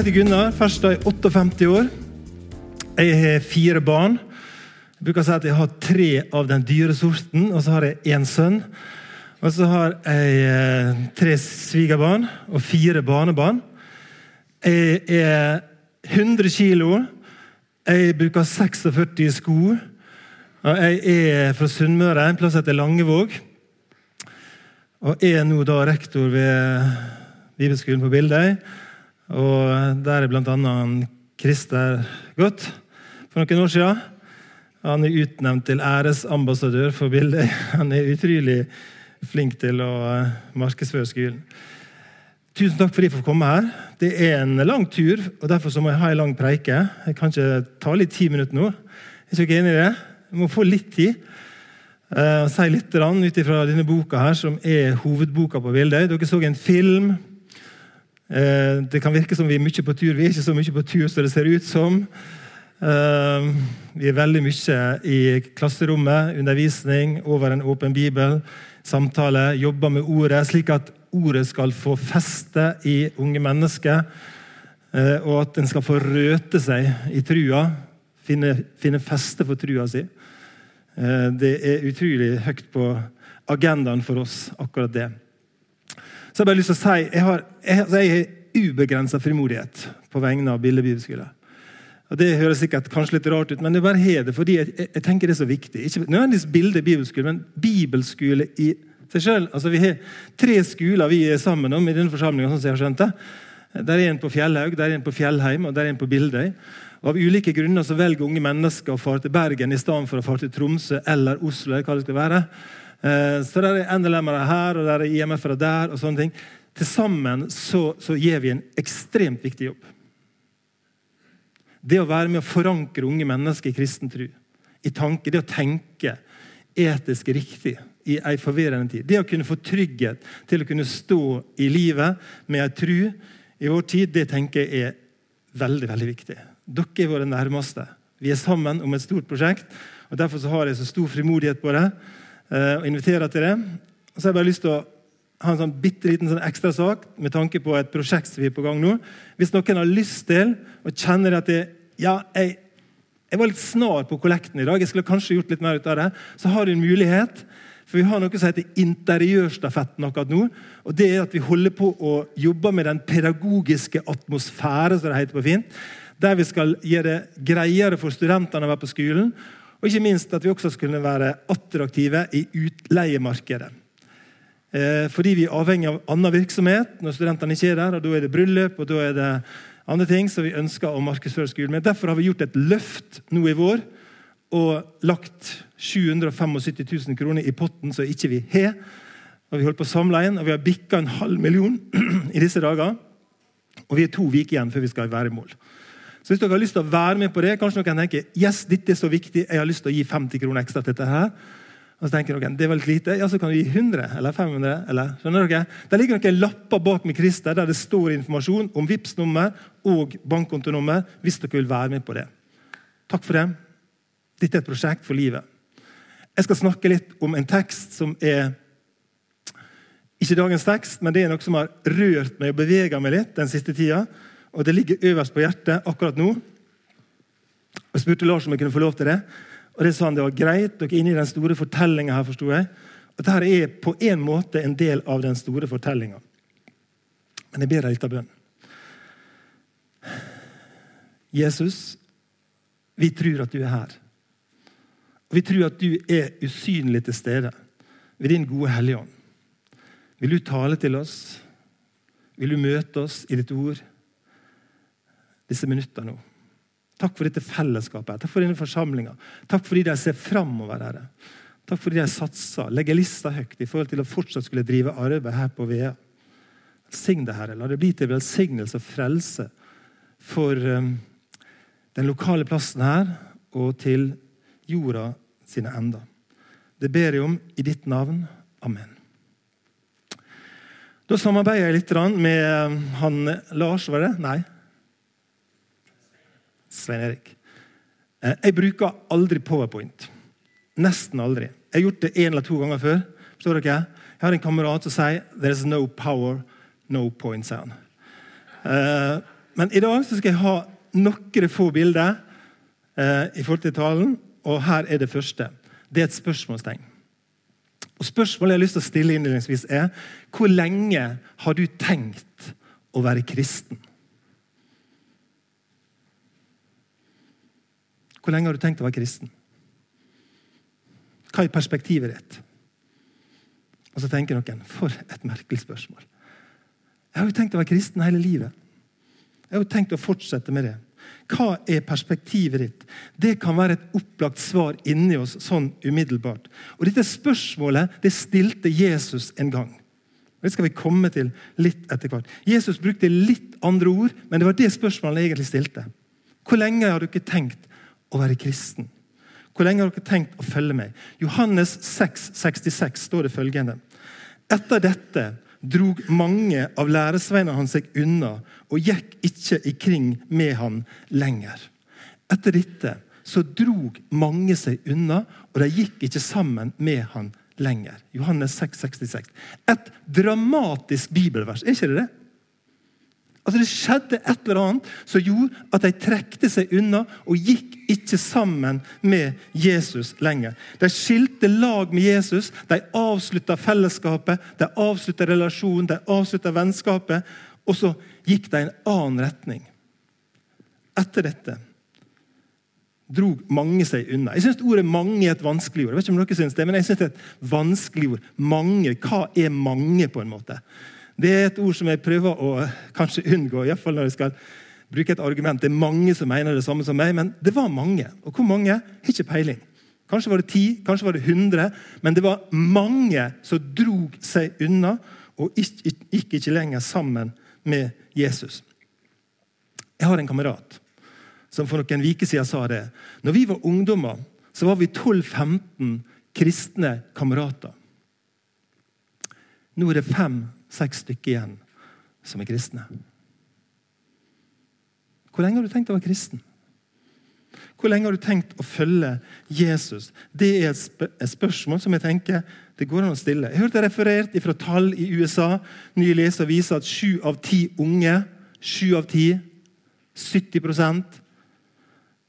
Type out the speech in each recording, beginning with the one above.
heter Gunnar. Først er jeg 58 år. Jeg har fire barn. Jeg bruker å si at jeg har tre av den dyre sorten, og så har jeg én sønn. Og så har jeg eh, tre svigerbarn og fire barnebarn. Jeg er 100 kilo. Jeg bruker 46 sko. Og jeg er fra Sunnmøre, en plass heter Langevåg. Og er nå da rektor ved Bibelskolen på Bildøy. Og der er bl.a. Christer Godt for noen år siden. Han er utnevnt til æresambassadør for Bildøy. Han er utrolig flink til å eh, markedsføre skolen. Tusen takk for at jeg får komme her. Det er en lang tur, og derfor må jeg ha en lang preike. Jeg kan ikke ta litt ti minutter nå. Jeg er ikke enig i det? Jeg må få litt tid. Uh, si litt ut ifra denne boka, her, som er hovedboka på Bildøy. Dere så en film. Uh, det kan virke som vi er mye på tur. Vi er ikke så mye på tur som det ser ut som. Uh, vi er veldig mye i klasserommet, undervisning, over en åpen bibel, samtale, jobber med ordet, slik at ordet skal få feste i unge mennesker, og at en skal få røte seg i trua, finne, finne feste for trua si. Eh, det er utrolig høyt på agendaen for oss, akkurat det. Så jeg bare lyst til å si jeg har, jeg, altså, jeg har ubegrensa frimodighet på vegne av Bille bibelskole. Og Det høres sikkert kanskje litt rart ut, men det bare har det fordi jeg, jeg, jeg, tenker det er så viktig. Ikke nødvendigvis bildet bibelskole, men bibelskole i seg sjøl. Altså, vi har tre skoler vi er sammen om i denne forsamlinga. Sånn som jeg har skjønt det. Der er en på Fjellhaug, der er en på Fjellheim og der er en på Bildøy. Og Av ulike grunner så velger unge mennesker å fare til Bergen i stedet for å fare til Tromsø eller Oslo. eller hva det skal være. Eh, så der er NLM-ere her og der er IMF-ere der. og sånne ting. Til sammen så, så gjør vi en ekstremt viktig jobb. Det å være med å forankre unge mennesker i kristen tro, i tanke, det å tenke etisk riktig i ei forvirrende tid. Det å kunne få trygghet til å kunne stå i livet med ei tru i vår tid, det tenker jeg er veldig veldig viktig. Dere er våre nærmeste. Vi er sammen om et stort prosjekt. og Derfor har jeg så stor frimodighet på det og inviterer til det. Så har jeg bare lyst til å ha en sånn bitte liten sånn ekstra sak med tanke på et prosjekt som vi er på gang nå. Hvis noen har lyst til og kjenner at det, ja, jeg, jeg var litt snar på kollekten i dag, jeg skulle kanskje gjort litt mer ut av det, så har du en mulighet. For Vi har noe som heter interiørstafetten akkurat nå. og det er at Vi holder på å jobbe med den pedagogiske atmosfære, som det heter på fint der vi skal gjøre det greiere for studentene å være på skolen. Og ikke minst at vi også skulle være attraktive i utleiemarkedet. Eh, fordi vi er avhengig av annen virksomhet når studentene ikke er der. og Da er det bryllup og da er det andre ting som vi ønsker å markedsføre skolen med. Derfor har vi gjort et løft nå i vår og lagt 775 000 kroner i potten som ikke vi har. Og Vi holdt på å samle inn, og vi har bikka en halv million i disse dager. Og vi er to uker igjen før vi skal være i mål. Så hvis dere har lyst til å være med på det, kanskje noen tenker yes, dette er så viktig, jeg har lyst til å gi 50 kroner ekstra til dette her. Og så tenker noen, det er veldig lite, ja, så kan du gi 100 eller 500. eller, skjønner dere? Der ligger noen lapper bak med Christer der det står informasjon om vips nummer og bankkontonummer hvis dere vil være med på det. Takk for det. Dette er et prosjekt for livet. Jeg skal snakke litt om en tekst som er ikke dagens tekst, men det er noe som har rørt meg og bevega meg litt den siste tida og det ligger øverst på hjertet akkurat nå. Jeg spurte Lars om jeg kunne få lov til det. Og det sa han det var greit. Dere er inne i den store fortellinga her, forsto jeg. Og dette er på en måte en del av den store fortellinga. Men jeg ber deg litt av bønn. Jesus, vi tror at du er her. Og vi tror at du er usynlig til stede ved din gode Hellige Ånd. Vil du tale til oss? Vil du møte oss i ditt ord? Disse minuttene nå. Takk for dette fellesskapet. Takk for denne forsamlinga. Takk fordi de ser framover. Herre. Takk fordi de satser, legger lista høyt i forhold til å fortsatt skulle drive arbeid her på Vea. Sign det, Herre. La det bli til velsignelse og frelse for um, den lokale plassen her og til jorda sine ender. Det ber jeg om i ditt navn. Amen. Da samarbeider jeg litt med um, han Lars, var det? Nei? Svein Erik. Eh, jeg bruker aldri Powerpoint. Nesten aldri. Jeg har gjort det én eller to ganger før. Forstår dere? Jeg har en kamerat som sier 'There's no power, no point'. han. Uh, men i dag skal jeg ha noen få bilder eh, i forhold til talen. Og her er det første. Det er et spørsmålstegn. Og Spørsmålet jeg har lyst til å stille innledningsvis er hvor lenge har du tenkt å være kristen? Hvor lenge har du tenkt å være kristen? Hva er perspektivet ditt? Og så tenker noen for et merkelig spørsmål. Jeg har jo tenkt å være kristen hele livet. Jeg har jo tenkt å fortsette med det. Hva er perspektivet ditt? Det kan være et opplagt svar inni oss sånn umiddelbart. Og Dette spørsmålet det stilte Jesus en gang. Det skal vi komme til litt etter hvert. Jesus brukte litt andre ord, men det var det spørsmålet han egentlig stilte. Hvor lenge har du ikke tenkt å være kristen? Hvor lenge har dere tenkt å følge meg? Johannes 6, 66 står det følgende. Etter dette drog mange av læresveinene hans seg unna og gikk ikke ikring med han lenger. Etter dette så drog mange seg unna, og de gikk ikke sammen med han lenger. Johannes 6, 66. Et dramatisk bibelvers, er ikke det det? Altså Det skjedde et eller annet som gjorde at de trekte seg unna og gikk ikke sammen med Jesus lenger. De skilte lag med Jesus, de avslutta fellesskapet, de avslutta relasjonen, de avslutta vennskapet. Og så gikk de i en annen retning. Etter dette drog mange seg unna. Jeg syns ordet 'mange' er et vanskelig ord. Jeg vet ikke om dere synes det, men jeg synes det er et vanskelig ord. Mange, Hva er mange, på en måte? Det er et ord som jeg prøver å kanskje unngå. I fall når jeg skal bruke et argument. Det er mange som mener det samme som meg, men det var mange. Og hvor mange? Ikke peiling. Kanskje var det ti, kanskje var det hundre, men det var mange som drog seg unna og gikk ikke lenger sammen med Jesus. Jeg har en kamerat som for noen uker siden sa det. Når vi var ungdommer, så var vi 12-15 kristne kamerater. Nå er det fem seks stykker igjen som er kristne. Hvor lenge har du tenkt å være kristen? Hvor lenge har du tenkt å følge Jesus? Det er et, spørsmål som jeg tenker det går an å stille. Jeg hørte referert fra tall i USA. Nye leser viser at sju av ti unge, sju av ti, 70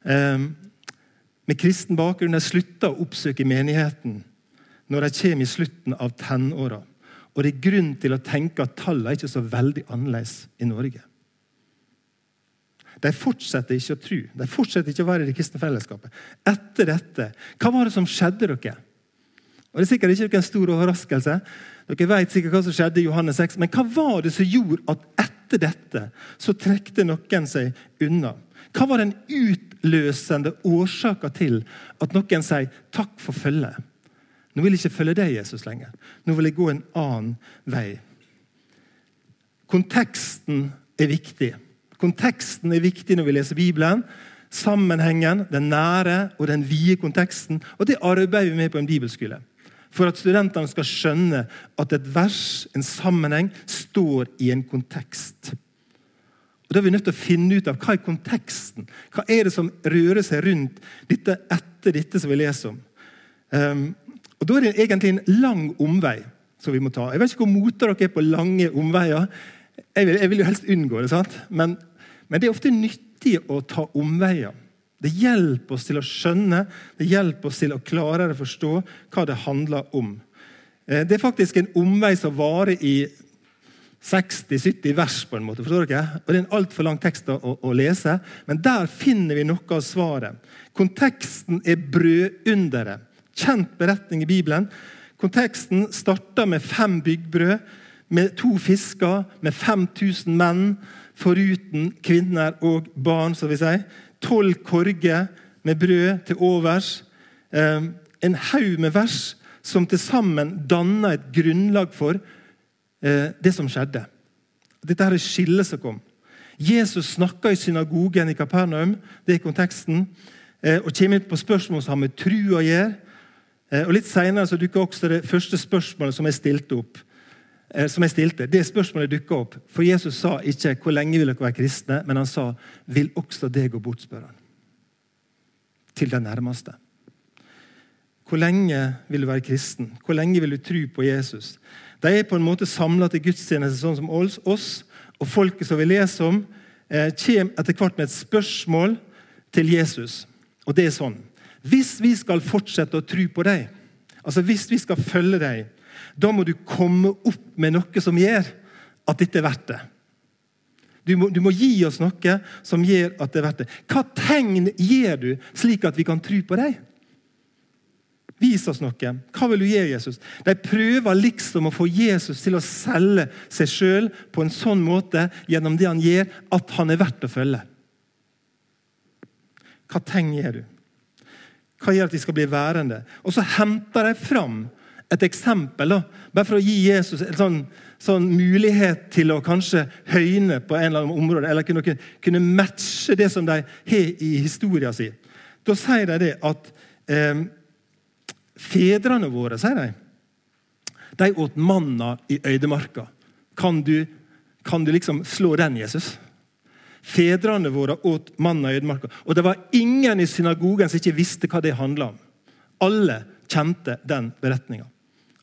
eh, med kristen bakgrunn slutter å oppsøke menigheten når de kommer i slutten av tenåra. Og det er grunn til å tenke at tallene er ikke så veldig annerledes i Norge. De fortsetter ikke å tro. De fortsetter ikke å være i det kristne fellesskapet. Etter dette, hva var det som skjedde dere? Og Det er sikkert ikke en stor overraskelse. Dere vet sikkert hva som skjedde i Johannes 6, Men hva var det som gjorde at etter dette så trekte noen seg unna? Hva var den utløsende årsaka til at noen sier 'takk for følget'? Nå vil jeg ikke følge deg, Jesus, lenger. Nå vil jeg gå en annen vei. Konteksten er viktig. Konteksten er viktig når vi leser Bibelen. Sammenhengen, den nære og den vide konteksten. Og det arbeider vi med på en bibelskole. For at studentene skal skjønne at et vers, en sammenheng, står i en kontekst. Og Da er vi nødt til å finne ut av hva er konteksten. Hva er det som rører seg rundt dette etter dette som vi leser om? Um, og Da er det egentlig en lang omvei som vi må ta. Jeg vet ikke hvor mote dere er på lange omveier. Jeg vil, jeg vil jo helst unngå det? Men, men det er ofte nyttig å ta omveier. Det hjelper oss til å skjønne, det hjelper oss til å klarere forstå hva det handler om. Eh, det er faktisk en omvei som varer i 60-70 vers, på en måte. forstår dere? Og Det er en altfor lang tekst å, å, lese, men der finner vi noe av svaret. Konteksten er brødunderet kjent beretning i Bibelen. Konteksten starter med fem byggbrød, med to fisker, med 5000 menn, foruten kvinner og barn, som vi sier. Tolv korger med brød til overs. Ehm, en haug med vers som til sammen danner et grunnlag for eh, det som skjedde. Dette er skillet som kom. Jesus snakka i synagogen i Kapernaum, det er konteksten, eh, og kommer inn på spørsmål som har med trua å gjøre. Eh, og Litt Senere dukker også det første spørsmålet som jeg stilte opp. Eh, som jeg stilte, Det spørsmålet dukka opp. For Jesus sa ikke 'hvor lenge vil dere være kristne', men han sa 'vil også det gå bort', spør han. Til den nærmeste. Hvor lenge vil du være kristen? Hvor lenge vil du tro på Jesus? De er på en måte samla til gudstjeneste, sånn som oss. Og folket som vi leser om, eh, kommer etter hvert med et spørsmål til Jesus. Og det er sånn Hvis vi skal fortsette å tro på deg, altså hvis vi skal følge deg, da må du komme opp med noe som gjør at dette er verdt det. Du må, du må, gi oss noe som gjør at det er verdt det. Hva tegn gir du slik at vi kan tro på deg? Vis oss noe. Hva vil du gi Jesus? De prøver liksom å få Jesus til å selge seg sjøl på en sånn måte gjennom det han gjør, at han er verdt å følge. Hva tegn gir du? Hva gjør at de skal bli værende? Og så henter de fram et eksempel, da, bare for å gi Jesus en sånn, sånn, mulighet til å kanskje høyne på en eller annen område, eller kunne, kunne matche det som de har i historien sin. Da sier de det at eh, fedrene våre, sier de, de åt manna i øydemarka. Kan du, kan du liksom slå den, Jesus? Fedrene våre åt manna i ødemarka. Og det var ingen i synagogen som ikke visste hva det handla om. Alle kjente den beretninga.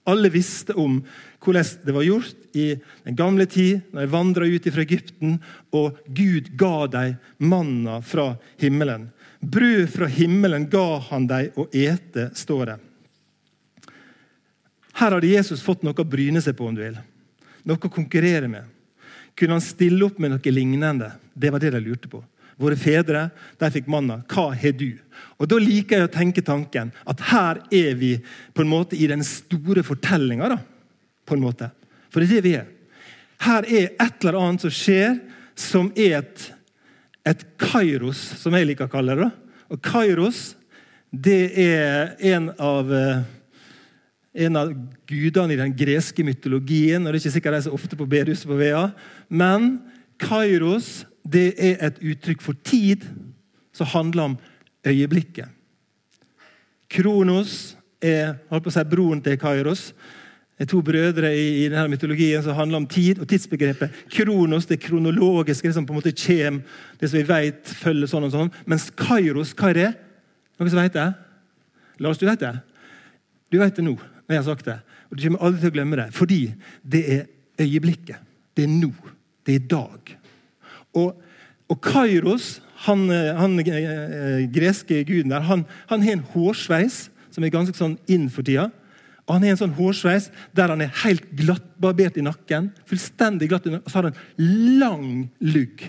Alle visste om hvordan det var gjort i den gamle tid, når de vandra ut fra Egypten, og Gud ga dem manna fra himmelen. Brød fra himmelen ga han dem å ete, står det. Her hadde Jesus fått noe å bryne seg på, om du vil. Noe å konkurrere med. Kunne han stille opp med noe lignende? Det var det de lurte på. Våre fedre de fikk manna. Hva har du? Og Da liker jeg å tenke tanken at her er vi på en måte i den store fortellinga. For det er det vi er. Her er et eller annet som skjer, som er et, et kairos, som jeg liker å kalle det. Og kairos det er en av, eh, en av gudene i den greske mytologien. og Det er ikke sikkert de er så ofte på bedehuset på Vea. Men kairos det er et uttrykk for tid som handler om øyeblikket. Kronos er holdt på å si, broren til Kairos. Det er to brødre i, i denne mytologien som handler om tid og tidsbegrepet. Kronos det kronologiske, det som på en måte kommer, det som vi vet følger sånn og sånn. Mens Kairos, hva er det? Noen som vet det? Lars, du vet det? Du vet det nå, når jeg har sagt det. Og Du kommer aldri til å glemme det. Fordi det er øyeblikket. Det er nå. Det er i dag. Og, og Kairos, han, han eh, greske guden der, han, han, har en hårsveis som er ganske sånn inn for tida. Og Han har en sånn hårsveis der han er helt glattbarbert i nakken. fullstendig glatt Og så har han lang lugg.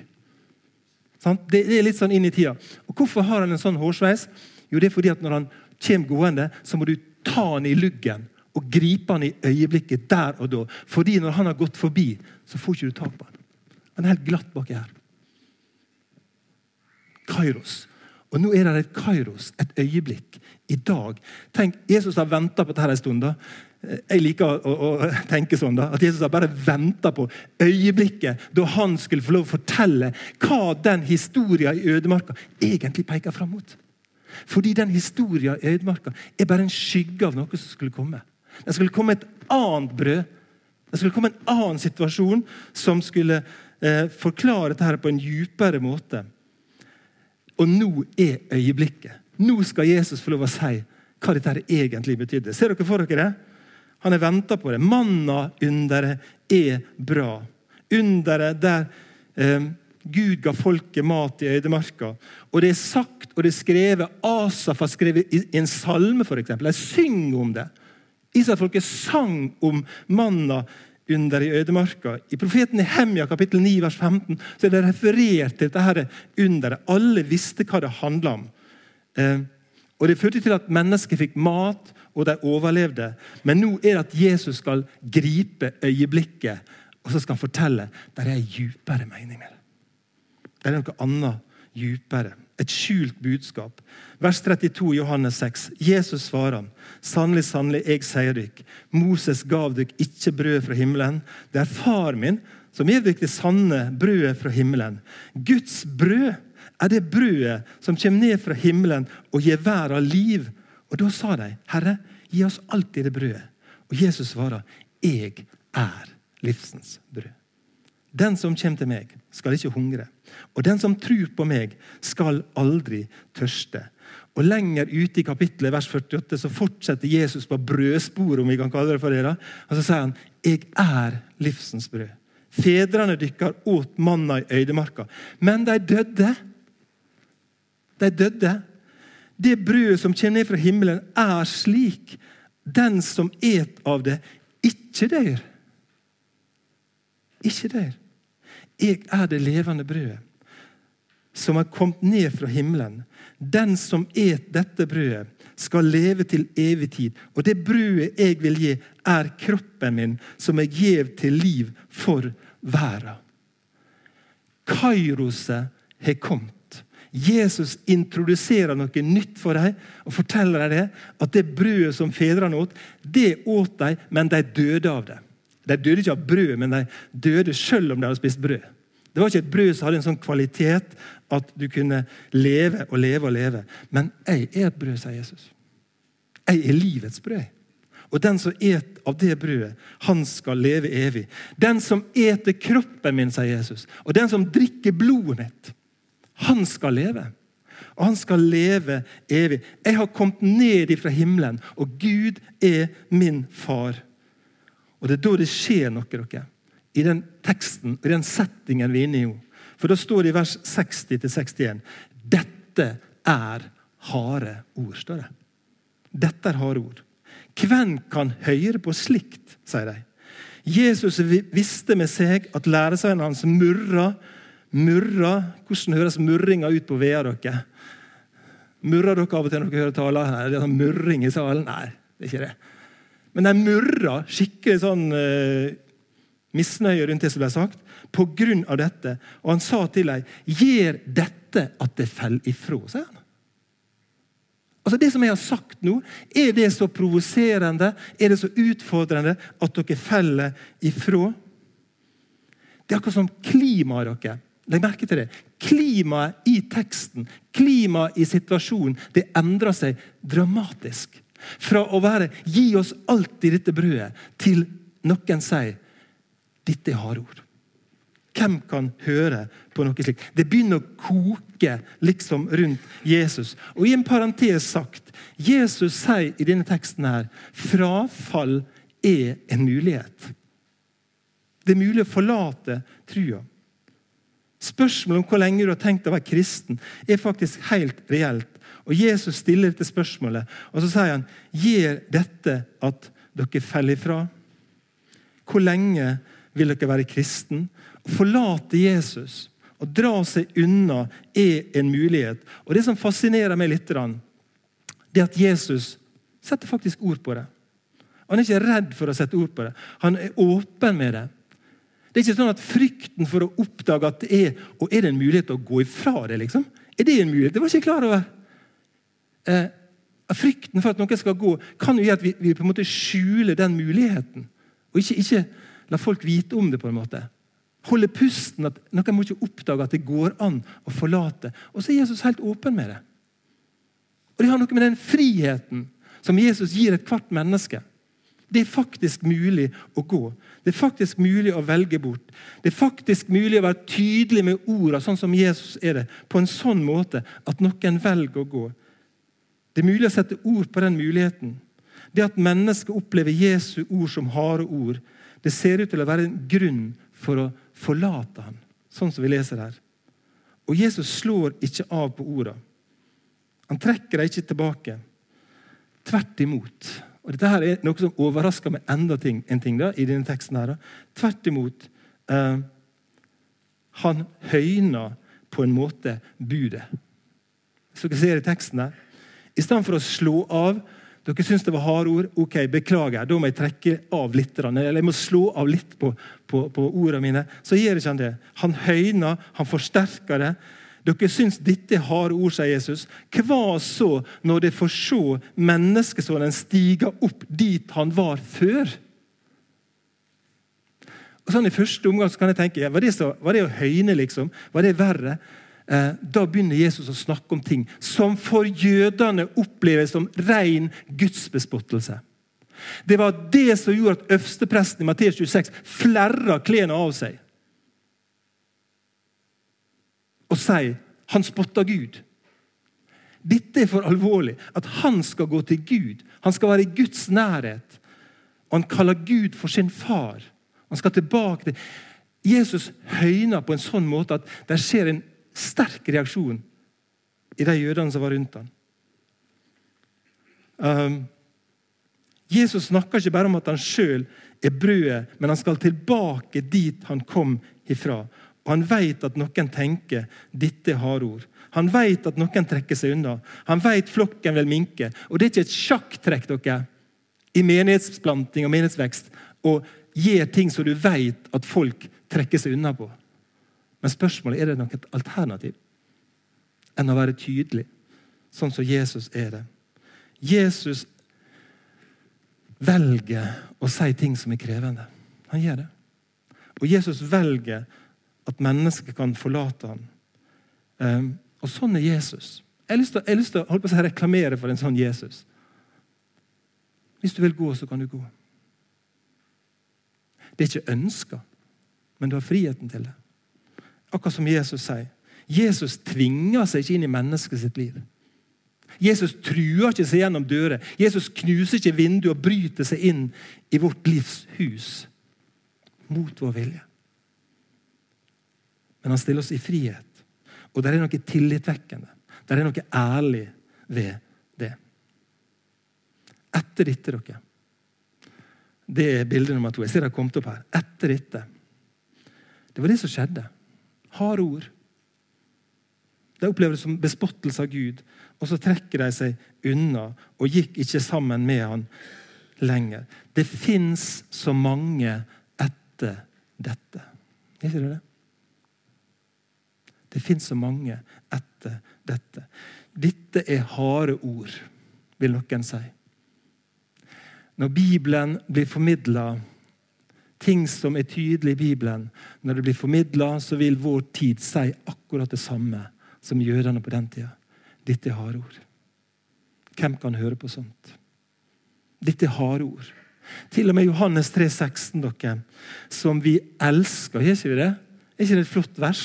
Det er litt sånn inn i tida. Og Hvorfor har han en sånn hårsveis? Jo, det er fordi at Når han kommer gående, så må du ta han i luggen og gripe han i øyeblikket der og da. Fordi når han har gått forbi, så får ikke du tak på han. Han er helt glatt baki her. Kairos. Og nå er det et kairos, et øyeblikk, i dag. Tenk, Jesus har venta på dette en stund. da. Jeg liker å, å, tenke sånn da, at Jesus har bare venta på øyeblikket da han skulle få lov å fortelle hva den historien i ødemarka egentlig peker fram mot. Fordi den historien i ødemarka er bare en skygge av noe som skulle komme. Det skulle komme et annet brød. Det skulle komme en annen situasjon som skulle eh, forklare dette på en djupere måte. Og nå er øyeblikket. Nå skal Jesus få lov å si hva dette egentlig betydde. Ser dere for dere det? Han har venta på det. Manna-underet er bra. Underet der eh, Gud ga folket mat i øydemarka. Og det er sagt og det er skrevet. Asaf har skrevet i en salme, f.eks. De synger om det. Israelfolket sang om manna under i ødemarka. I profeten Hemja kapittel 9 vers 15 så er det referert til dette underet. Alle visste hva det handla om. Eh, og Det førte til at mennesker fikk mat, og de overlevde. Men nå er det at Jesus skal gripe øyeblikket, og så skal han fortelle det er en djupere mening med det. Det er noe annet djupere. Et skjult budskap. Vers 32 Johannes 6. Jesus svarer, sannelig, sannelig, jeg sier dykk, Moses gav dykk ikke brød fra himmelen. Det er far min som gir dykk det sanne brødet fra himmelen. Guds brød er det brødet som kommer ned fra himmelen og gir verden liv. Og Da sa de, Herre, gi oss alltid det brødet. Og Jesus svarer, jeg er livsens brød. Den som kommer til meg, skal ikke hungre. Og den som tror på meg, skal aldri tørste. Og Lenger ute i kapittelet, vers 48, så fortsetter Jesus på brødsporet, om vi kan kalle det for det. da. Og så sier han, 'Jeg er livsens brød'. Fedrene dykker åt manna i øydemarka. Men de døde. De døde. Det brødet som kommer ned fra himmelen, er slik. Den som et av det, ikke dør. Ikke dør. Jeg er det levende brødet som er kommet ned fra himmelen. Den som et dette brødet, skal leve til evig tid. Og det brødet jeg vil gi, er kroppen min, som jeg gjev til liv for verden. Kairoset har kommet. Jesus introduserer noe nytt for dem og forteller dem det, at det brødet som fedrene åt, det åt de, men de døde av det. De døde ikke av brød, men de døde selv om de hadde spist brød. Det var ikke et brød som hadde en sånn kvalitet at du kunne leve og leve og leve. Men jeg er et brød, sier Jesus. Jeg er livets brød. Og den som et av det brødet, han skal leve evig. Den som eter kroppen min, sier Jesus, og den som drikker blodet mitt, han skal leve. Og han skal leve evig. Jeg har kommet ned fra himmelen, og Gud er min far. Og det er da det skjer noe. dere i den teksten i den settingen vi er inne i. For da står det i vers 60-61 Dette er harde ord. står det. Dette er harde ord. Hvem kan høre på slikt, sier de. Jesus visste med seg at læresveinene hans murra. Murra Hvordan høres murringa ut på vea dere? Murrer dere av og til når dere hører taler? Nei, det er sånn murring i salen? Nei, det er ikke det. Men de murra skikkelig sånn uh, misnøye rundt det som ble sagt, pga. dette. Og han sa til dem, 'Gjør dette at det faller ifra', sier han. Altså Det som jeg har sagt nå, er det så provoserende, er det så utfordrende at dere faller ifra? Det er akkurat som klimaet dere. Legg merke til det. Klimaet i teksten, klimaet i situasjonen, det endrer seg dramatisk. Fra å være 'gi oss alltid dette brødet', til noen sier dette er harde ord. Hvem kan høre på noe slikt? Det begynner å koke liksom rundt Jesus. Og i en parentes sagt, Jesus sier i denne teksten her frafall er en mulighet. Det er mulig å forlate trua. Spørsmålet om hvor lenge du har tenkt å være kristen, er faktisk helt reelt. Og Jesus stiller dette spørsmålet, og så sier han gjør dette at dere faller ifra. Hvor lenge vil dere være kristen. Å forlate Jesus og dra seg unna er en mulighet. Og Det som fascinerer meg litt, det er at Jesus setter faktisk ord på det. Han er ikke redd for å sette ord på det. Han er åpen med det. Det er ikke sånn at Frykten for å oppdage at det er og er det en mulighet å gå ifra det. liksom? Er det en mulighet? Det var ikke klar over. Eh, frykten for at noe skal gå, kan jo gjøre at vi, vi, på en måte skjuler den muligheten. Og ikke, ikke La folk vite om det. på en måte. Holde pusten. at Noen må ikke oppdage at det går an å forlate. Og så er Jesus helt åpen med det. Og Det har noe med den friheten som Jesus gir ethvert menneske. Det er faktisk mulig å gå. Det er faktisk mulig å velge bort. Det er faktisk mulig å være tydelig med ordene, sånn som Jesus er det, på en sånn måte at noen velger å gå. Det er mulig å sette ord på den muligheten. Det at mennesket opplever Jesu ord som harde ord, det ser ut til å være en grunn for å forlate ham, sånn som vi leser her. Og Jesus slår ikke av på orda. Han trekker dem ikke tilbake. Tvert imot. Og Dette her er noe som overrasker meg enda ting, en ting da, i denne teksten. her. Tvert imot. Eh, han høyner på en måte budet. Så dere ser i teksten der. I stedet for å slå av dere syns det var harde ord? Ok, beklager. Da må jeg trekke av litt. Eller jeg må slå av litt på, på, på ordene mine. Så gjør ikke han det. Han høyner, han forsterker det. Dere syns dette er harde ord, sier Jesus. Hva så når det får se menneskesonen stige opp dit han var før? Og sånn I første omgang så kan jeg tenke, ja, var, det så, var det å høyne, liksom? Var det verre? Eh, da begynner Jesus å snakke om ting som for jødene oppleves som ren gudsbespottelse. Det var det som gjorde at øverstepresten i Matteus 26 flerra klærne av seg. Og sier han spotter Gud. Dette er for alvorlig. At han skal gå til Gud. Han skal være i Guds nærhet. Og han kaller Gud for sin far. Han skal tilbake til Jesus høyner på en sånn måte at det skjer en sterk reaksjon i de jødene som var rundt ham. Um, Jesus snakker ikke bare om at han sjøl er brødet, men han skal tilbake dit han kom ifra. Og Han vet at noen tenker dette er harde ord. Han vet at noen trekker seg unna. Han vet flokken vil minke. Og Det er ikke et sjakktrekk dere, i menighetsplanting og menighetsvekst å gjøre ting som du vet at folk trekker seg unna på. Men spørsmålet er det noe alternativ enn å være tydelig, sånn som Jesus er det. Jesus velger å si ting som er krevende. Han gjør det. Og Jesus velger at mennesker kan forlate ham. Um, og sånn er Jesus. Jeg har lyst til, lyst til å si, reklamere for en sånn Jesus. Hvis du vil gå, så kan du gå. Det er ikke ønska, men du har friheten til det. Akkurat som Jesus sier. Jesus tvinger seg ikke inn i mennesket sitt liv. Jesus truer ikke seg gjennom dører. Jesus knuser ikke vinduet og bryter seg inn i vårt livs hus mot vår vilje. Men han stiller oss i frihet. Og det er noe tillitvekkende. Det er noe ærlig ved det. Etter dette, dere Det er bilde nummer to. Jeg ser det har kommet opp her. Etter dette. Det var det som skjedde. Harde ord. De opplever det som bespottelse av Gud, og så trekker de seg unna og gikk ikke sammen med han lenger. Det fins så mange etter dette. Er ikke det det? Det fins så mange etter dette. Dette er harde ord, vil noen si. Når Bibelen blir formidla, ting som er tydelige i Bibelen, når det blir formidla, så vil vår tid si akkurat det samme som jødene på den tida. Dette er harde ord. Hvem kan høre på sånt? Dette er harde ord. Til og med Johannes 3, 16, dere, som vi elsker. Er ikke det? Er ikke det et flott vers?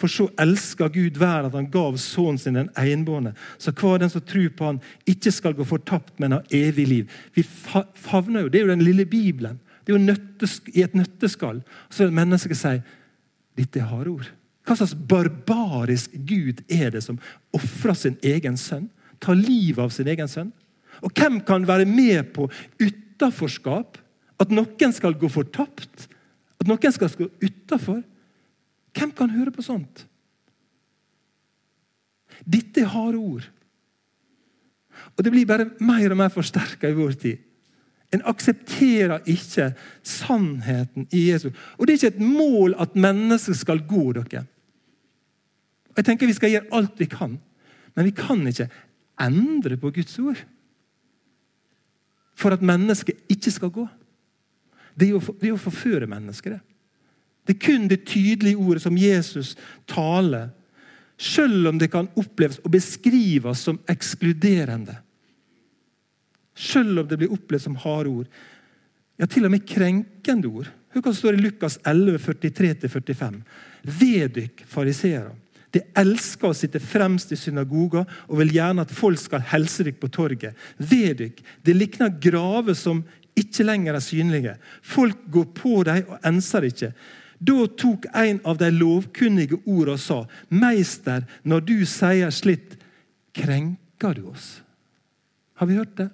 For så elsker Gud verden at han gav sønnen sin den enbårne. Så hver den som tror på han, ikke skal gå fortapt, men ha evig liv. Vi favner jo, Det er jo den lille Bibelen. Det er jo i et nøtteskall. Så vil mennesket si dette er harde ord. Hva slags barbarisk Gud er det som ofrer sin egen sønn? Tar livet av sin egen sønn? Og hvem kan være med på utaforskap? At noen skal gå fortapt? At noen skal gå utafor? Hvem kan høre på sånt? Dette er harde ord. Og det blir bare mer og mer forsterka i vår tid. En aksepterer ikke sannheten i Jesus. Og det er ikke et mål at mennesker skal gå dere. Jeg tenker Vi skal gjøre alt vi kan, men vi kan ikke endre på Guds ord for at mennesket ikke skal gå. Det er jo, det er å forføre mennesker. det. Det er kun det tydelige ordet som Jesus taler, selv om det kan oppleves og beskrives som ekskluderende. Selv om det blir opplevd som harde ord. Ja, til og med krenkende ord. Hør hva som står i Lukas 11, 43-45. Vedykk fariseere. De elsker å sitte fremst i synagoga og vil gjerne at folk skal helse dere på torget. Vedykk. Det likner graver som ikke lenger er synlige. Folk går på dem og enser ikke. Da tok en av de lovkunnige ordene og sa, 'Meister, når du sier slitt, krenker du oss.' Har vi hørt det?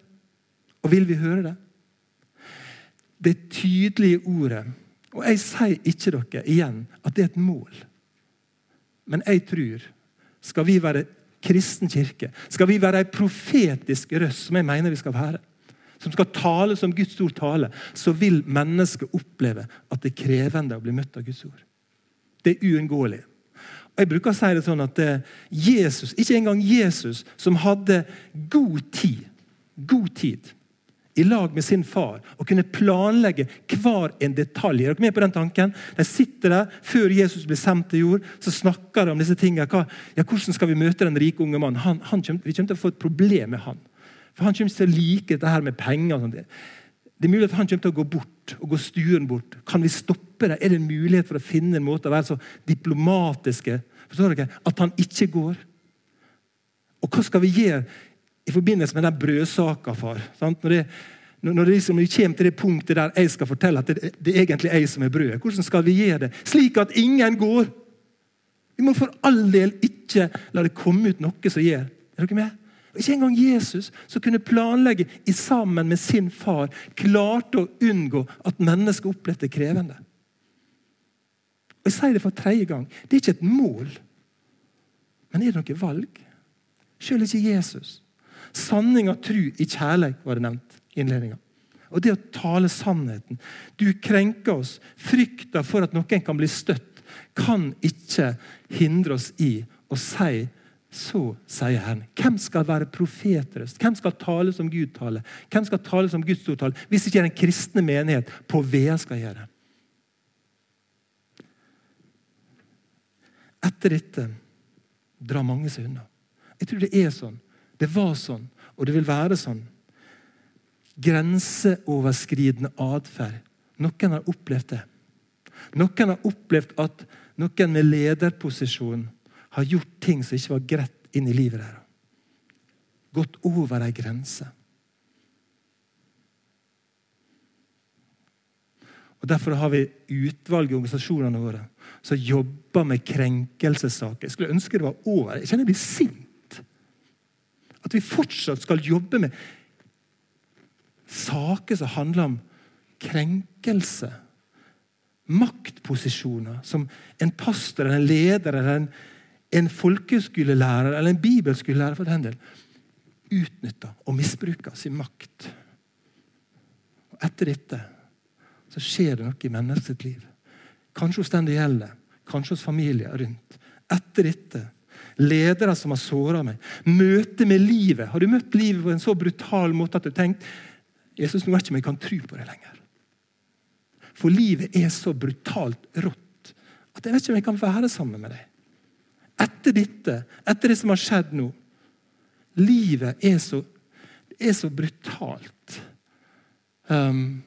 Og vil vi høre det? Det tydelige ordet. Og jeg sier ikke dere igjen at det er et mål. Men jeg tror skal vi være kristen kirke, skal vi være ei profetisk røst, som jeg mener vi skal være, som skal tale som Guds ord taler, så vil mennesket oppleve at det er krevende å bli møtt av Guds ord. Det er uunngåelig. Jeg bruker å si det sånn at Jesus, ikke engang Jesus, som hadde god tid, god tid i lag med sin far og kunne planlegge hver en detalj. Er dere med på den tanken? De sitter der Før Jesus blir sendt til jord, så snakker de om disse tingene. Ja, hvordan skal vi møte den rike unge mannen? Han, han kommer, vi kommer til å få et problem med han. For Han kommer til å like dette her med penger. og sånt. Det er mulig at han kommer til å gå bort og gå sturen bort. Kan vi stoppe det? Er det en mulighet for å finne en måte å være så diplomatiske Forstår dere? At han ikke går. Og hva skal vi gjøre i forbindelse med den brødsaka, far? Sant? Når det, når det liksom kommer til det punktet der jeg skal fortelle at det, det er egentlig jeg som er brødet. Hvordan skal vi gjøre det? Slik at ingen går. Vi må for all del ikke la det komme ut noe som gjør. Er dere med? Ikke engang Jesus, som kunne planlegge i sammen med sin far, klarte å unngå at mennesker opplevde krevende. Og Jeg sier det for tredje gang. Det er ikke et mål, men er det noe valg? Selv ikke Jesus. Sanning og tru i kjærlighet var det nevnt i innledninga. Og det å tale sannheten. Du krenker oss. Frykta for at noen kan bli støtt, kan ikke hindre oss i å si så sier Herren. Hvem skal være profetrøst? Hvem skal tale som Gud taler? Hvem skal tale som Guds ordtale? Hvis ikke den kristne menighet på Vea skal gjøre. Etter dette drar mange seg unna. Jeg tror det er sånn. Det var sånn, og det vil være sånn. Grenseoverskridende atferd. Noen har opplevd det. Noen har opplevd at noen med lederposisjon har gjort ting som ikke var greit inn i livet deres. Gått over ei grense. Og Derfor har vi utvalg i organisasjonene våre som jobber med krenkelsessaker. Jeg skulle ønske det var over. Jeg kjenner jeg blir sint. At vi fortsatt skal jobbe med saker som handler om krenkelse. Maktposisjoner som en pastor, eller en leder eller en en folkeskolelærer eller en bibelskolelærer for den del utnytter og misbruker sin makt. Og etter dette så skjer det noe i menneskets liv. Kanskje hos den det gjelder, kanskje hos familier rundt. Etter dette ledere som har såra meg. Møte med livet. Har du møtt livet på en så brutal måte at du har tenkt Jesus, nå vet ikke om jeg kan tro på det lenger. For livet er så brutalt rått at jeg vet ikke om jeg kan være sammen med deg etter dette, etter det som har skjedd nå Livet er så, er så brutalt. Um,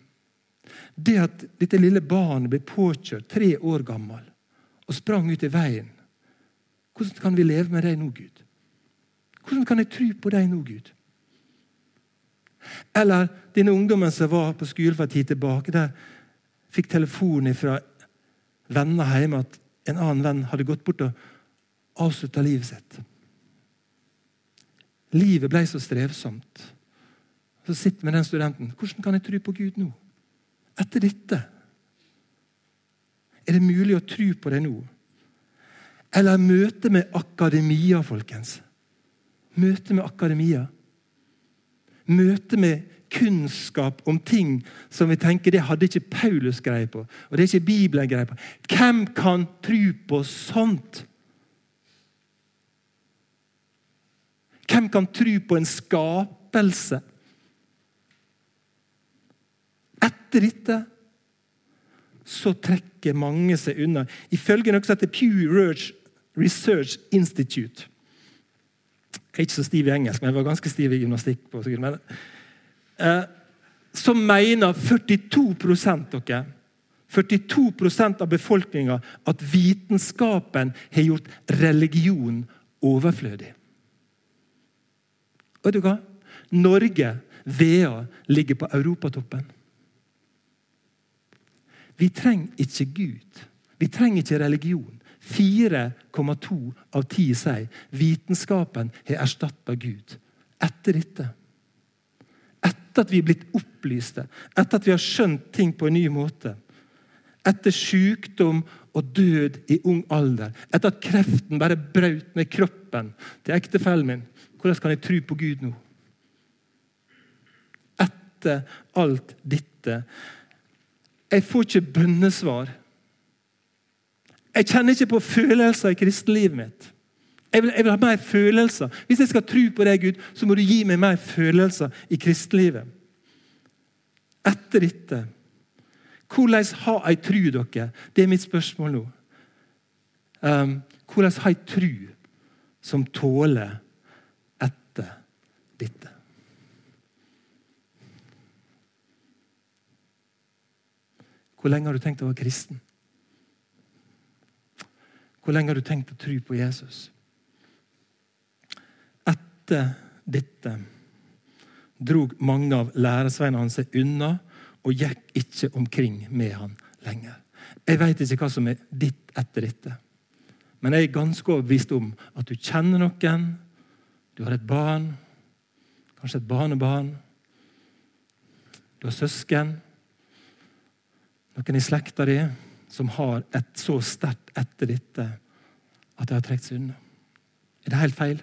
det at dette lille barnet ble påkjørt, tre år gammel, og sprang ut i veien Hvordan kan vi leve med deg nå, Gud? Hvordan kan jeg tro på deg nå, Gud? Eller denne ungdommen som var på skolen for en tid tilbake, der fikk telefon fra venner hjemme at en annen venn hadde gått bort og avslutta livet sitt. Livet ble så strevsomt. Så sitter med den studenten. Hvordan kan jeg tro på Gud nå? Etter dette? Er det mulig å tro på det nå? Eller møte med akademia, folkens. Møte med akademia. Møte med kunnskap om ting som vi tenker det hadde ikke Paulus greie på. Og det er ikke Bibelen greie på. Hvem kan tro på sånt? Hvem kan tro på en skapelse? Etter dette så trekker mange seg unna. Ifølge noe som heter Pew Research Institute Jeg er ikke så stiv i engelsk, men jeg var ganske stiv i gymnastikk. på men, eh, Så mener 42% dere 42% av befolkninga at vitenskapen har gjort religion overflødig. Vet du hva? Norge, VEA, ligger på europatoppen. Vi trenger ikke Gud. Vi trenger ikke religion. 4,2 av 10 sier vitenskapen har erstatta Gud. Etter dette. Etter at vi er blitt opplyste, etter at vi har skjønt ting på en ny måte. Etter sykdom og død i ung alder. Etter at kreften bare brøt ned kroppen til ektefellen min. Hvordan kan jeg tro på Gud nå? Etter alt dette. Jeg får ikke bønnesvar. Jeg kjenner ikke på følelser i kristenlivet mitt. Jeg vil, jeg vil, ha mer følelser. Hvis jeg skal tro på deg, Gud, så må du gi meg mer følelser i kristenlivet. Etter dette Hvordan har jeg tro, dere? Det er mitt spørsmål nå. Um, hvordan har jeg tro som tåler etter dette. Hvor lenge har du tenkt å være kristen? Hvor lenge har du tenkt å tro på Jesus? Etter dette, drog mange av læresveinene hans seg unna og gikk ikke omkring med han lenger. Jeg veit ikke hva som er ditt etter dette. Men jeg er ganske overbevist om at du kjenner noen. Du har et barn, kanskje et barnebarn. Du har søsken. Noen i slekta di som har et så sterkt etter dette at de har trukket seg unna. Er det helt feil?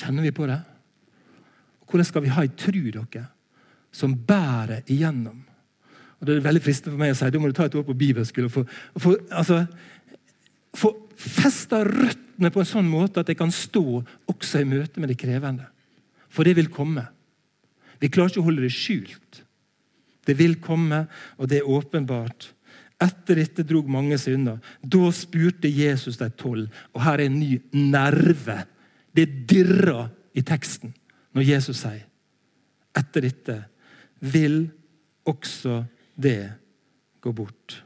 Kjenner vi på det? Hvordan skal vi ha ei tru dere, som bærer igjennom? Og Det er veldig fristende for meg å si da må du ta et år på bibelskole og få, få, altså, få festa røttene på en sånn måte at jeg kan stå også i møte med det krevende. For det vil komme. Vi klarer ikke å holde det skjult. Det vil komme, og det er åpenbart. Etter dette drog mange seg unna. Da spurte Jesus de tolv, og her er en ny nerve. Det dirrer i teksten når Jesus sier etter dette vil også det gå bort.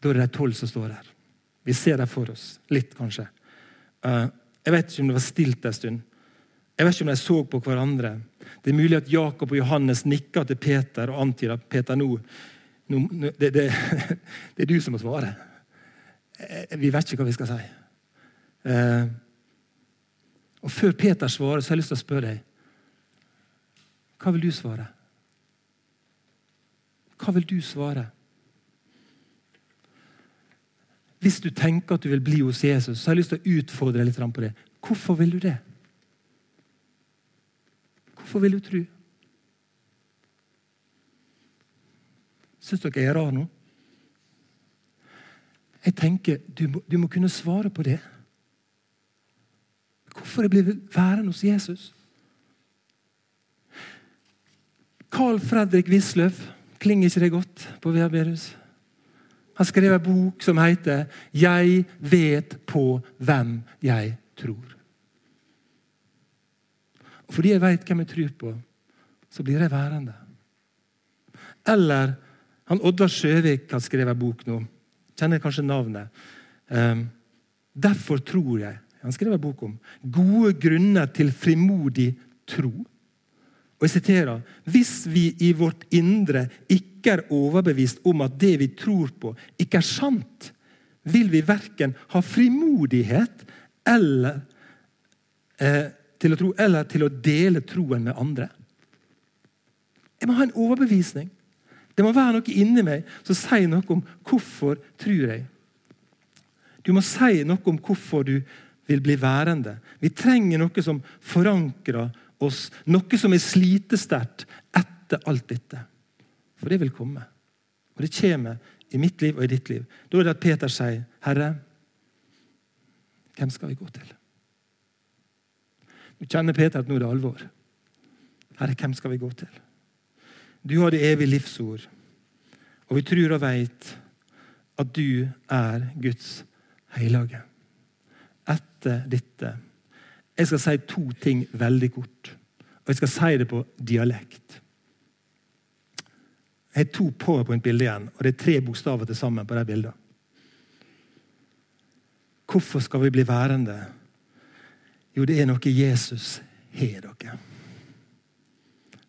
Da er det de tolv som står her. Vi ser dem for oss. Litt, kanskje. Eh, jeg vet ikke om det var stilt en stund. Jeg vet ikke om de så på hverandre. Det er mulig at Jakob og Johannes nikker til Peter og antyda Peter nå, nå det, det, det, er du som må svare. Eh, vi vet ikke hva vi skal si. Eh, og Før Peter svarer, så har jeg lyst til å spørre deg Hva vil du svare? Hva vil du svare? Hvis du tenker at du vil bli hos Jesus, så har jeg lyst til å utfordre deg litt på det. Hvorfor vil du det? Hvorfor vil du tro? Syns dere jeg er rar nå? Jeg tenker du må, du må kunne svare på det. Hvorfor jeg blir værende hos Jesus? Carl Fredrik Wisløff, klinger ikke det godt på Veaberus? Han skrev en bok som heter 'Jeg vet på hvem jeg tror'. Og Fordi jeg vet hvem jeg tror på, så blir jeg værende. Eller han Oddvar Sjøvik har skrevet en bok nå. Kjenner kanskje navnet. Um, 'Derfor tror jeg' han skrev en bok om. Gode grunner til frimodig tro. Og jeg siterer, Hvis vi i vårt indre ikke er overbevist om at det vi tror på, ikke er sant, vil vi verken ha frimodighet eller, eh, til å tro, eller til å dele troen med andre. Jeg må ha en overbevisning. Det må være noe inni meg som sier noe om hvorfor tror jeg. Du må si noe om hvorfor du vil bli værende. Vi trenger noe som forankrer oss, noe som er slitesterkt etter alt dette. For det vil komme. Og det kommer i mitt liv og i ditt liv. Da er det at Peter sier, 'Herre, hvem skal vi gå til?' Nå kjenner Peter at nå er det alvor. Herre, hvem skal vi gå til? Du har det evige livsord, og vi tror og veit at du er Guds hellige etter dette. Jeg skal si to ting veldig kort. Og jeg skal si det på dialekt. Jeg har to powerpoint-bilder igjen, og det er tre bokstaver til sammen på de bildene. Hvorfor skal vi bli værende? Jo, det er noe Jesus har dere.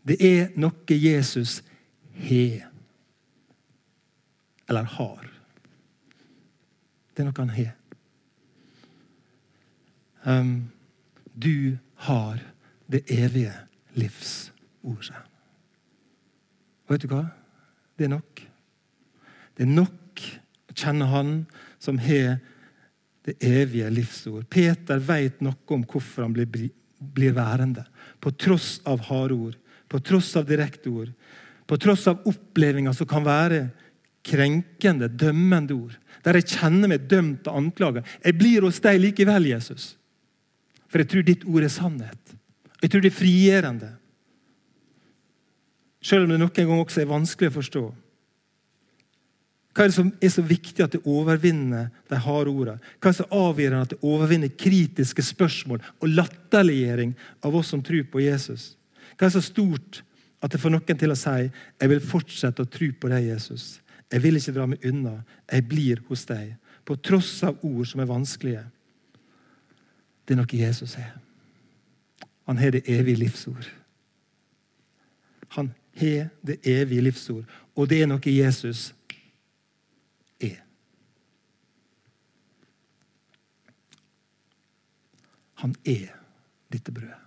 Det er noe Jesus har. Eller har. Det er noe han har. Um, du har det evige livsordet. Og vet du hva? Det er nok. Det er nok å kjenne Han som har det evige livsord. Peter vet noe om hvorfor han blir, blir værende. På tross av harde ord, på tross av direkte ord, på tross av opplevelser som kan være krenkende, dømmende ord. Der jeg kjenner meg dømt og anklaget. Jeg blir hos deg likevel, Jesus. For jeg tror ditt ord er sannhet. Jeg tror det er frigjørende. Selv om det noen ganger også er vanskelig å forstå. Hva er det som er så viktig at det overvinner de harde ordene? Hva er det så avgjørende at det overvinner kritiske spørsmål og latterliggjøring av oss som tror på Jesus? Hva er det så stort at det får noen til å si jeg vil fortsette å tro på deg, Jesus. Jeg vil ikke dra meg unna. Jeg blir hos deg. På tross av ord som er vanskelige. Det er noe Jesus er. Han har det evige livsord. Han har det evige livsord, og det er noe Jesus er. Han er dette brødet.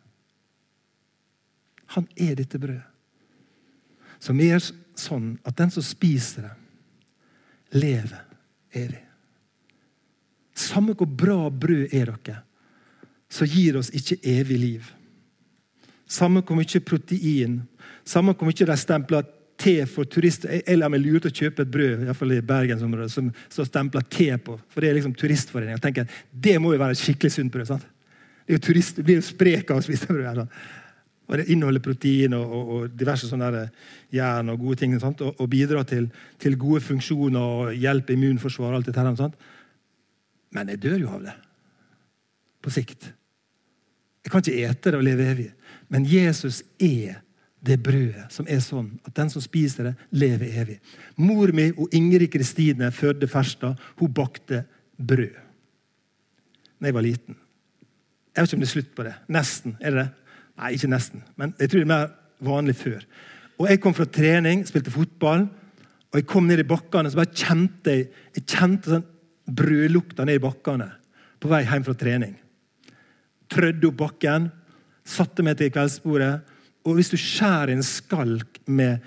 Han er dette brødet. Som er sånn at den som spiser det, lever evig. Samme hvor bra brød er dere, så gir oss ikke evig liv. Samme hvor mye protein, samme hvor mye de stempler te for turister. Jeg lar meg lure til å kjøpe et brød i, hvert fall i bergensområdet, som står stempla te på. For det er liksom turistforening. Jeg tenker, Det må jo være et skikkelig sunt brød. sant? Det er jo turist, blir jo sprek av å spise brød. Og Det inneholder protein og, og, og diverse sånne jern og gode ting. Og, og bidrar til, til, gode funksjoner og hjelper immunforsvaret. alt dette, sant? Men jeg dør jo av det. På sikt. Jeg kan ikke ete det og leve evig. Men Jesus er det brødet som er sånn at den som spiser det, lever evig. Mor mi og Ingrid Kristine fødte Ferstad hun bakte brød da jeg var liten. Jeg vet ikke om det er slutt på det. Nesten. Er det det? Nei, ikke nesten. Men jeg tror det er mer vanlig før. Og Jeg kom fra trening, spilte fotball, og jeg kom ned i bakkene så bare kjente jeg, jeg kjente sånn brødlukta ned i bakkene på vei hjem fra trening. Trødde opp bakken, satte meg til kveldsbordet. Og hvis du skjærer en skalk med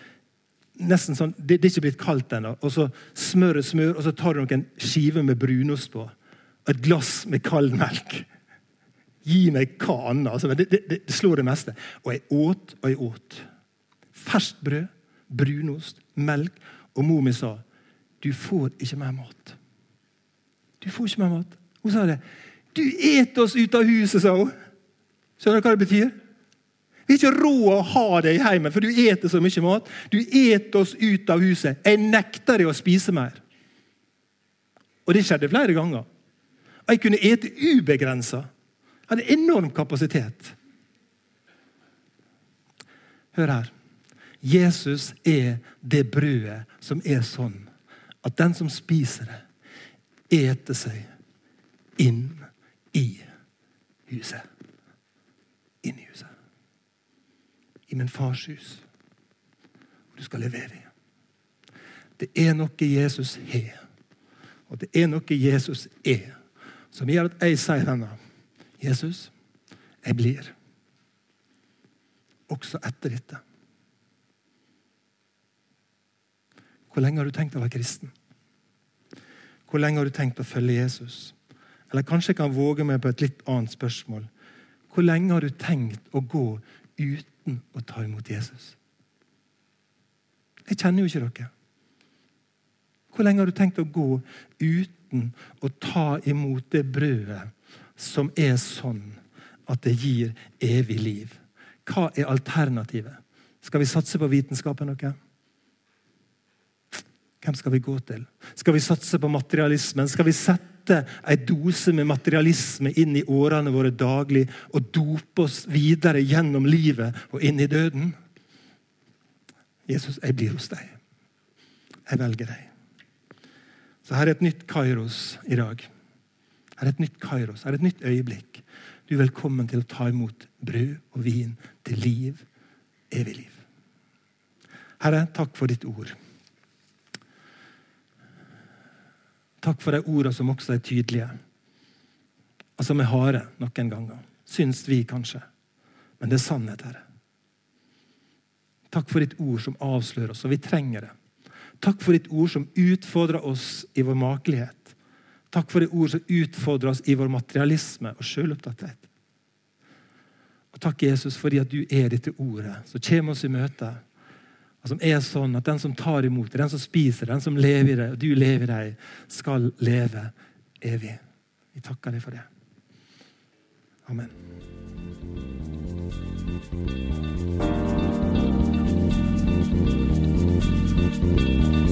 nesten sånn, Det, det er ikke blitt kaldt ennå. Og så smør og smør, og så tar du noen skiver med brunost på. Og et glass med kald melk. Gi meg hva annet. Altså, det, det, det, slår det meste. Og jeg åt og jeg åt. Ferskt brød, brunost, melk. Og mor mi sa du får ikke mer mat. Du får ikke mer mat. Hun sa det. Du et oss ut av huset, sa hun. Skjønner du hva det betyr? Vi har ikke råd å ha deg i hjemmet, for du eter så mye mat. Du et oss ut av huset. Jeg nekter deg å spise mer. Og det skjedde flere ganger. Jeg kunne ete ubegrensa. Hadde enorm kapasitet. Hør her. Jesus er det brødet som er sånn at den som spiser det, eter seg inn i huset. Inn i huset. I min fars hus. Du skal levere evig. Det er noe Jesus har, og det er noe Jesus er, som gjør at jeg sier denne. Jesus, jeg blir. Også etter dette. Hvor lenge har du tenkt å være kristen? Hvor lenge har du tenkt å følge Jesus? Eller kanskje jeg kan våge meg på et litt annet spørsmål. Hvor lenge har du tenkt å gå uten å ta imot Jesus? Jeg kjenner jo ikke dere. Hvor lenge har du tenkt å gå uten å ta imot det brødet som er sånn at det gir evig liv. Hva er alternativet? Skal vi satse på vitenskapen noe? Hvem skal vi gå til? Skal vi satse på materialismen? Skal vi sette en dose med materialisme inn i årene våre daglig og dope oss videre gjennom livet og inn i døden? Jesus, jeg blir hos deg. Jeg velger deg. Så her er et nytt Kairos i dag. Her er et nytt kairos, her er et nytt øyeblikk. Du er velkommen til å ta imot brød og vin til liv, evig liv. Herre, takk for ditt ord. Takk for de ordene som også er tydelige, og som er harde noen ganger. Syns vi kanskje. Men det er sannhet, Herre. Takk for ditt ord som avslører oss, og vi trenger det. Takk for ditt ord som utfordrer oss i vår makelighet. Takk for det ord som utfordrer oss i vår materialisme og sjølopptatthet. Og takk, Jesus, fordi at du er dette ordet som kommer oss i møte. Og som er sånn at den som tar imot det, den som spiser den som lever i det, og du lever i deg, skal leve evig. Vi takker deg for det. Amen. Thank